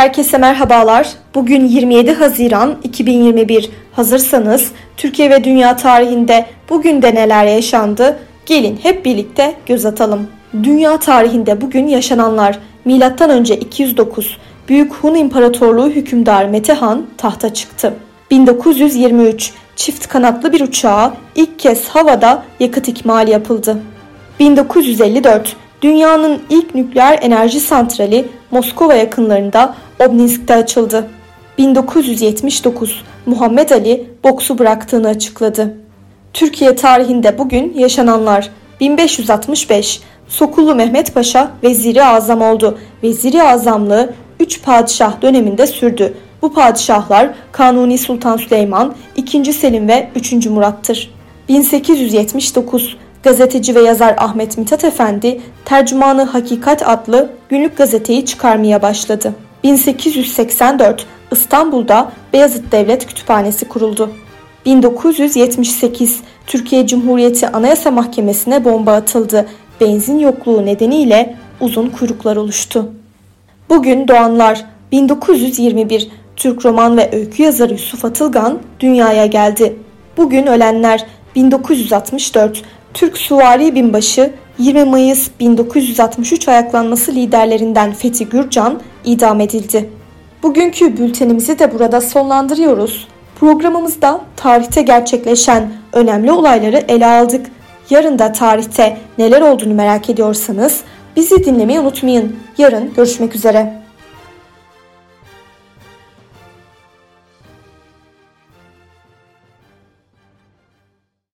Herkese merhabalar. Bugün 27 Haziran 2021. Hazırsanız Türkiye ve dünya tarihinde bugün de neler yaşandı? Gelin hep birlikte göz atalım. Dünya tarihinde bugün yaşananlar Milattan önce 209 Büyük Hun İmparatorluğu hükümdar Metehan tahta çıktı. 1923 çift kanatlı bir uçağa ilk kez havada yakıt ikmali yapıldı. 1954 dünyanın ilk nükleer enerji santrali Moskova yakınlarında Obninsk'te açıldı. 1979 Muhammed Ali boksu bıraktığını açıkladı. Türkiye tarihinde bugün yaşananlar 1565 Sokullu Mehmet Paşa Veziri Azam oldu. Veziri Azamlığı 3 padişah döneminde sürdü. Bu padişahlar Kanuni Sultan Süleyman, 2. Selim ve 3. Murat'tır. 1879 gazeteci ve yazar Ahmet Mithat Efendi Tercümanı Hakikat adlı günlük gazeteyi çıkarmaya başladı. 1884 İstanbul'da Beyazıt Devlet Kütüphanesi kuruldu. 1978 Türkiye Cumhuriyeti Anayasa Mahkemesi'ne bomba atıldı. Benzin yokluğu nedeniyle uzun kuyruklar oluştu. Bugün doğanlar 1921 Türk roman ve öykü yazarı Yusuf Atılgan dünyaya geldi. Bugün ölenler 1964 Türk Suvari Binbaşı 20 Mayıs 1963 ayaklanması liderlerinden Fethi Gürcan idam edildi. Bugünkü bültenimizi de burada sonlandırıyoruz. Programımızda tarihte gerçekleşen önemli olayları ele aldık. Yarın da tarihte neler olduğunu merak ediyorsanız bizi dinlemeyi unutmayın. Yarın görüşmek üzere.